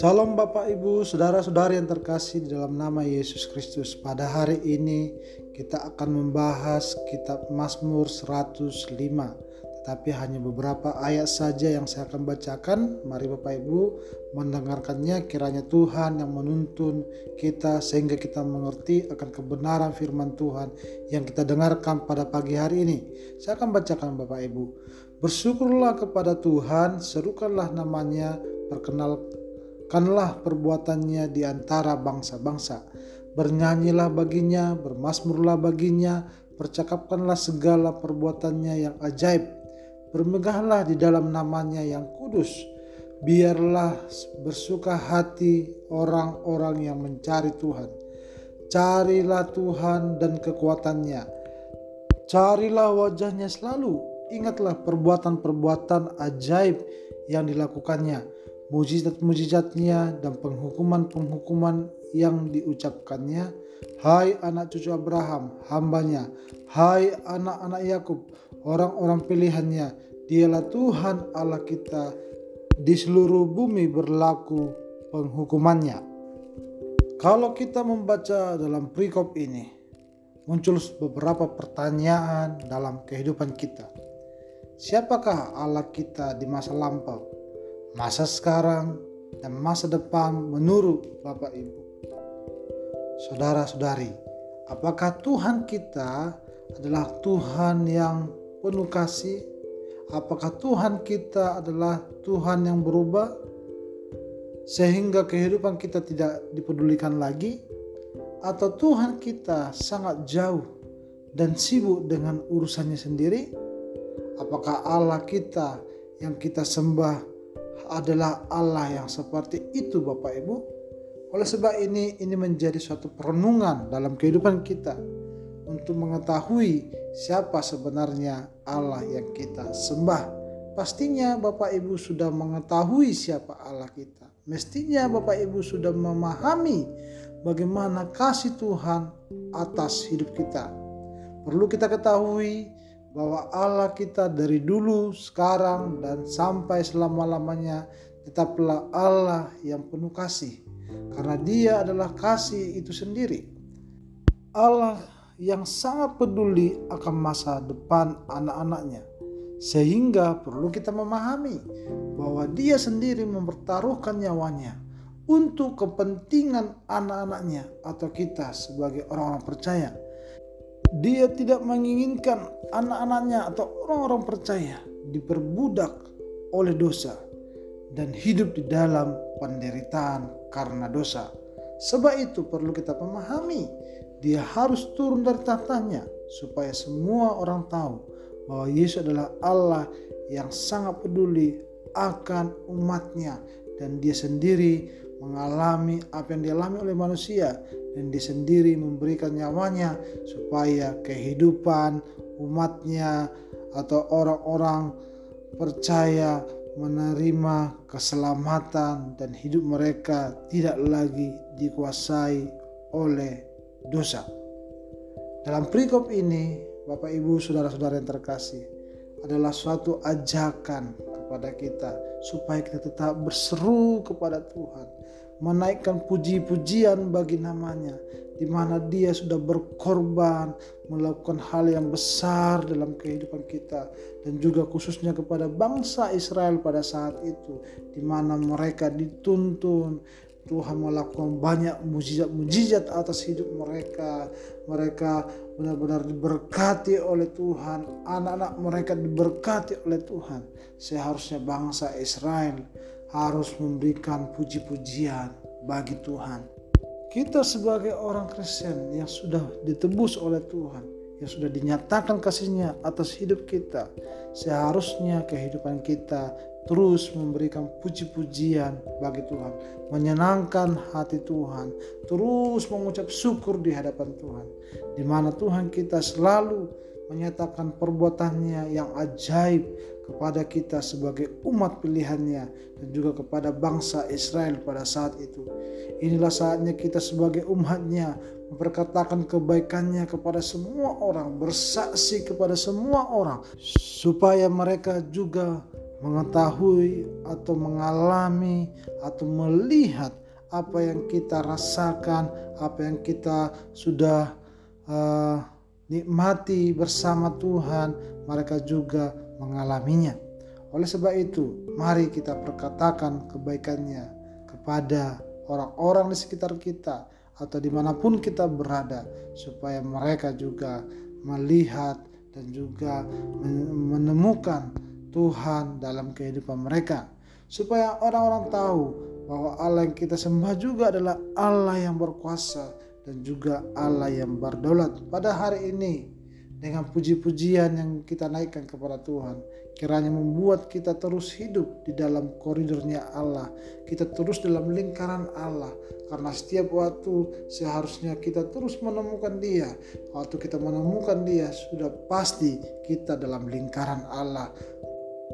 Salam Bapak Ibu, saudara-saudari yang terkasih di dalam nama Yesus Kristus. Pada hari ini kita akan membahas kitab Mazmur 105. Tetapi hanya beberapa ayat saja yang saya akan bacakan. Mari Bapak Ibu mendengarkannya kiranya Tuhan yang menuntun kita sehingga kita mengerti akan kebenaran firman Tuhan yang kita dengarkan pada pagi hari ini. Saya akan bacakan Bapak Ibu. Bersyukurlah kepada Tuhan, serukanlah namanya, perkenal Kanlah perbuatannya di antara bangsa-bangsa. Bernyanyilah baginya, bermasmurlah baginya, percakapkanlah segala perbuatannya yang ajaib. Bermegahlah di dalam namanya yang kudus. Biarlah bersuka hati orang-orang yang mencari Tuhan. Carilah Tuhan dan kekuatannya. Carilah wajahnya selalu. Ingatlah perbuatan-perbuatan ajaib yang dilakukannya mujizat-mujizatnya dan penghukuman-penghukuman yang diucapkannya. Hai anak cucu Abraham, hambanya. Hai anak-anak Yakub, orang-orang pilihannya. Dialah Tuhan Allah kita. Di seluruh bumi berlaku penghukumannya. Kalau kita membaca dalam perikop ini, muncul beberapa pertanyaan dalam kehidupan kita. Siapakah Allah kita di masa lampau? masa sekarang, dan masa depan menurut Bapak Ibu. Saudara-saudari, apakah Tuhan kita adalah Tuhan yang penuh kasih? Apakah Tuhan kita adalah Tuhan yang berubah sehingga kehidupan kita tidak dipedulikan lagi? Atau Tuhan kita sangat jauh dan sibuk dengan urusannya sendiri? Apakah Allah kita yang kita sembah adalah Allah yang seperti itu Bapak Ibu. Oleh sebab ini ini menjadi suatu perenungan dalam kehidupan kita untuk mengetahui siapa sebenarnya Allah yang kita sembah. Pastinya Bapak Ibu sudah mengetahui siapa Allah kita. Mestinya Bapak Ibu sudah memahami bagaimana kasih Tuhan atas hidup kita. Perlu kita ketahui bahwa Allah kita dari dulu, sekarang, dan sampai selama-lamanya tetaplah Allah yang penuh kasih. Karena dia adalah kasih itu sendiri. Allah yang sangat peduli akan masa depan anak-anaknya. Sehingga perlu kita memahami bahwa dia sendiri mempertaruhkan nyawanya untuk kepentingan anak-anaknya atau kita sebagai orang-orang percaya dia tidak menginginkan anak-anaknya atau orang-orang percaya diperbudak oleh dosa dan hidup di dalam penderitaan karena dosa. Sebab itu perlu kita memahami, dia harus turun dari tahtanya supaya semua orang tahu bahwa Yesus adalah Allah yang sangat peduli akan umatnya dan dia sendiri mengalami apa yang dialami oleh manusia dan dia sendiri memberikan nyawanya supaya kehidupan umatnya atau orang-orang percaya menerima keselamatan dan hidup mereka tidak lagi dikuasai oleh dosa. Dalam perikop ini, Bapak Ibu, saudara-saudara yang terkasih, adalah suatu ajakan kepada kita supaya kita tetap berseru kepada Tuhan menaikkan puji-pujian bagi namanya di mana dia sudah berkorban melakukan hal yang besar dalam kehidupan kita dan juga khususnya kepada bangsa Israel pada saat itu di mana mereka dituntun Tuhan melakukan banyak mujizat-mujizat atas hidup mereka. Mereka benar-benar diberkati oleh Tuhan. Anak-anak mereka diberkati oleh Tuhan. Seharusnya bangsa Israel harus memberikan puji-pujian bagi Tuhan. Kita sebagai orang Kristen yang sudah ditebus oleh Tuhan, yang sudah dinyatakan kasihnya atas hidup kita, seharusnya kehidupan kita terus memberikan puji-pujian bagi Tuhan, menyenangkan hati Tuhan, terus mengucap syukur di hadapan Tuhan, di mana Tuhan kita selalu menyatakan perbuatannya yang ajaib kepada kita sebagai umat pilihannya dan juga kepada bangsa Israel pada saat itu. Inilah saatnya kita sebagai umatnya memperkatakan kebaikannya kepada semua orang, bersaksi kepada semua orang supaya mereka juga mengetahui atau mengalami atau melihat apa yang kita rasakan, apa yang kita sudah uh, nikmati bersama Tuhan, mereka juga mengalaminya. Oleh sebab itu, mari kita perkatakan kebaikannya kepada orang-orang di sekitar kita atau di mana pun kita berada, supaya mereka juga melihat dan juga menemukan Tuhan dalam kehidupan mereka, supaya orang-orang tahu bahwa Allah yang kita sembah juga adalah Allah yang berkuasa dan juga Allah yang berdaulat. Pada hari ini dengan puji-pujian yang kita naikkan kepada Tuhan, kiranya membuat kita terus hidup di dalam koridornya Allah. Kita terus dalam lingkaran Allah. Karena setiap waktu seharusnya kita terus menemukan dia. Waktu kita menemukan dia sudah pasti kita dalam lingkaran Allah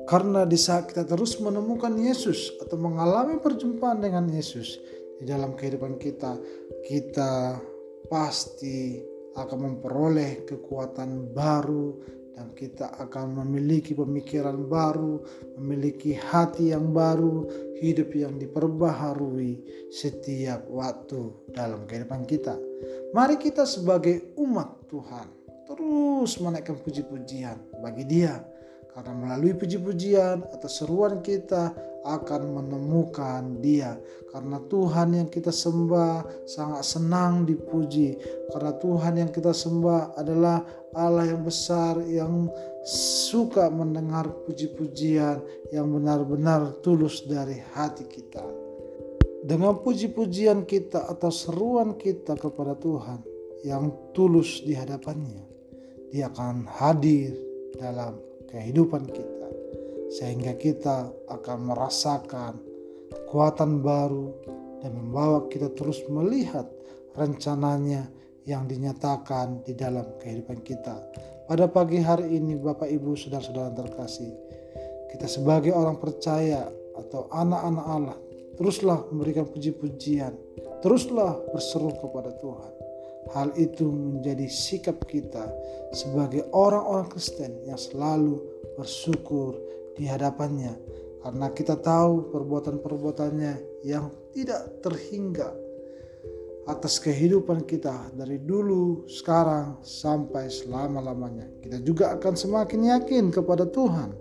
karena di saat kita terus menemukan Yesus atau mengalami perjumpaan dengan Yesus di dalam kehidupan kita, kita pasti akan memperoleh kekuatan baru dan kita akan memiliki pemikiran baru, memiliki hati yang baru, hidup yang diperbaharui setiap waktu dalam kehidupan kita. Mari kita sebagai umat Tuhan terus menaikkan puji-pujian bagi Dia karena melalui puji-pujian atau seruan kita akan menemukan dia. Karena Tuhan yang kita sembah sangat senang dipuji. Karena Tuhan yang kita sembah adalah Allah yang besar yang suka mendengar puji-pujian yang benar-benar tulus dari hati kita. Dengan puji-pujian kita atau seruan kita kepada Tuhan yang tulus di hadapannya, dia akan hadir dalam kehidupan kita, sehingga kita akan merasakan kekuatan baru dan membawa kita terus melihat rencananya yang dinyatakan di dalam kehidupan kita. Pada pagi hari ini, Bapak, Ibu, saudara-saudara terkasih, kita sebagai orang percaya atau anak-anak Allah, teruslah memberikan puji-pujian, teruslah berseru kepada Tuhan Hal itu menjadi sikap kita sebagai orang-orang Kristen yang selalu bersyukur di hadapannya karena kita tahu perbuatan-perbuatannya yang tidak terhingga atas kehidupan kita dari dulu, sekarang, sampai selama-lamanya. Kita juga akan semakin yakin kepada Tuhan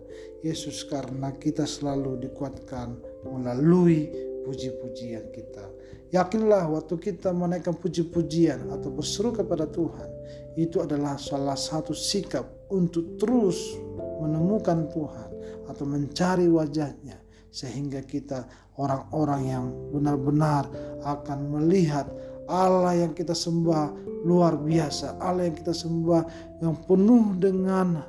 Yesus karena kita selalu dikuatkan melalui puji-pujian kita. Yakinlah waktu kita menaikkan puji-pujian atau berseru kepada Tuhan, itu adalah salah satu sikap untuk terus menemukan Tuhan atau mencari wajahnya sehingga kita orang-orang yang benar-benar akan melihat Allah yang kita sembah luar biasa, Allah yang kita sembah yang penuh dengan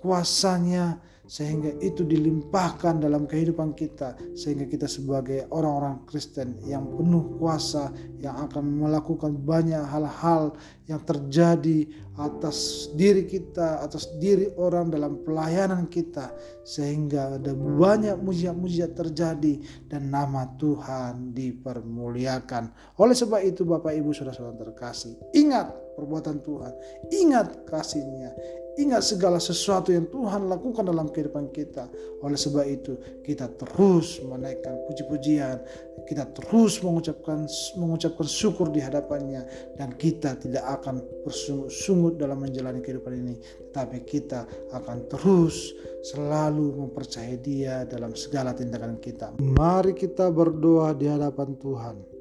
kuasanya, sehingga itu dilimpahkan dalam kehidupan kita sehingga kita sebagai orang-orang Kristen yang penuh kuasa yang akan melakukan banyak hal-hal yang terjadi atas diri kita atas diri orang dalam pelayanan kita sehingga ada banyak mujizat-mujizat terjadi dan nama Tuhan dipermuliakan. Oleh sebab itu Bapak Ibu Saudara-saudara terkasih ingat perbuatan Tuhan ingat kasihnya Ingat segala sesuatu yang Tuhan lakukan dalam kehidupan kita. Oleh sebab itu, kita terus menaikkan puji-pujian, kita terus mengucapkan mengucapkan syukur di hadapannya dan kita tidak akan bersungut dalam menjalani kehidupan ini, tetapi kita akan terus selalu mempercayai Dia dalam segala tindakan kita. Mari kita berdoa di hadapan Tuhan.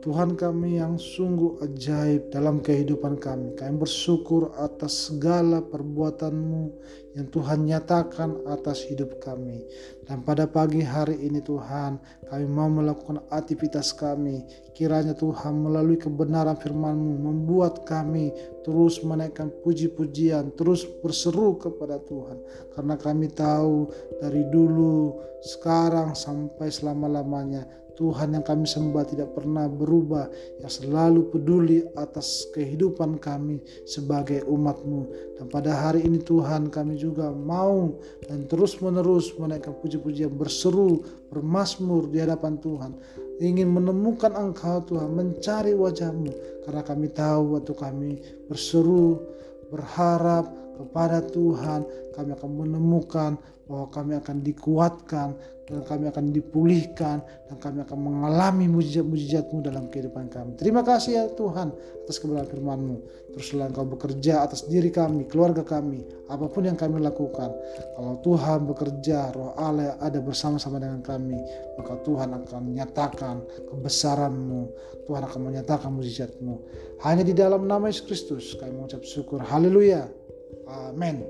Tuhan kami yang sungguh ajaib dalam kehidupan kami. Kami bersyukur atas segala perbuatanmu yang Tuhan nyatakan atas hidup kami. Dan pada pagi hari ini Tuhan, kami mau melakukan aktivitas kami. Kiranya Tuhan melalui kebenaran firman-Mu membuat kami terus menaikkan puji-pujian, terus berseru kepada Tuhan. Karena kami tahu dari dulu, sekarang sampai selama-lamanya Tuhan yang kami sembah tidak pernah berubah, yang selalu peduli atas kehidupan kami sebagai umatmu. Dan pada hari ini Tuhan kami juga mau dan terus menerus menaikkan puji-pujian berseru, bermasmur di hadapan Tuhan. Ingin menemukan engkau Tuhan, mencari wajahmu. Karena kami tahu waktu kami berseru, berharap kepada Tuhan, kami akan menemukan bahwa kami akan dikuatkan dan kami akan dipulihkan dan kami akan mengalami mujizat-mujizatmu dalam kehidupan kami. Terima kasih ya Tuhan atas kebenaran firman-Mu. Teruslah Engkau bekerja atas diri kami, keluarga kami, apa pun yang kami lakukan. Kalau Tuhan bekerja, roh Allah ada bersama-sama dengan kami, maka Tuhan akan menyatakan kebesaran-Mu. Tuhan akan menyatakan mujizat-Mu. Hanya di dalam nama Yesus Kristus kami mengucap syukur. Haleluya. Amin.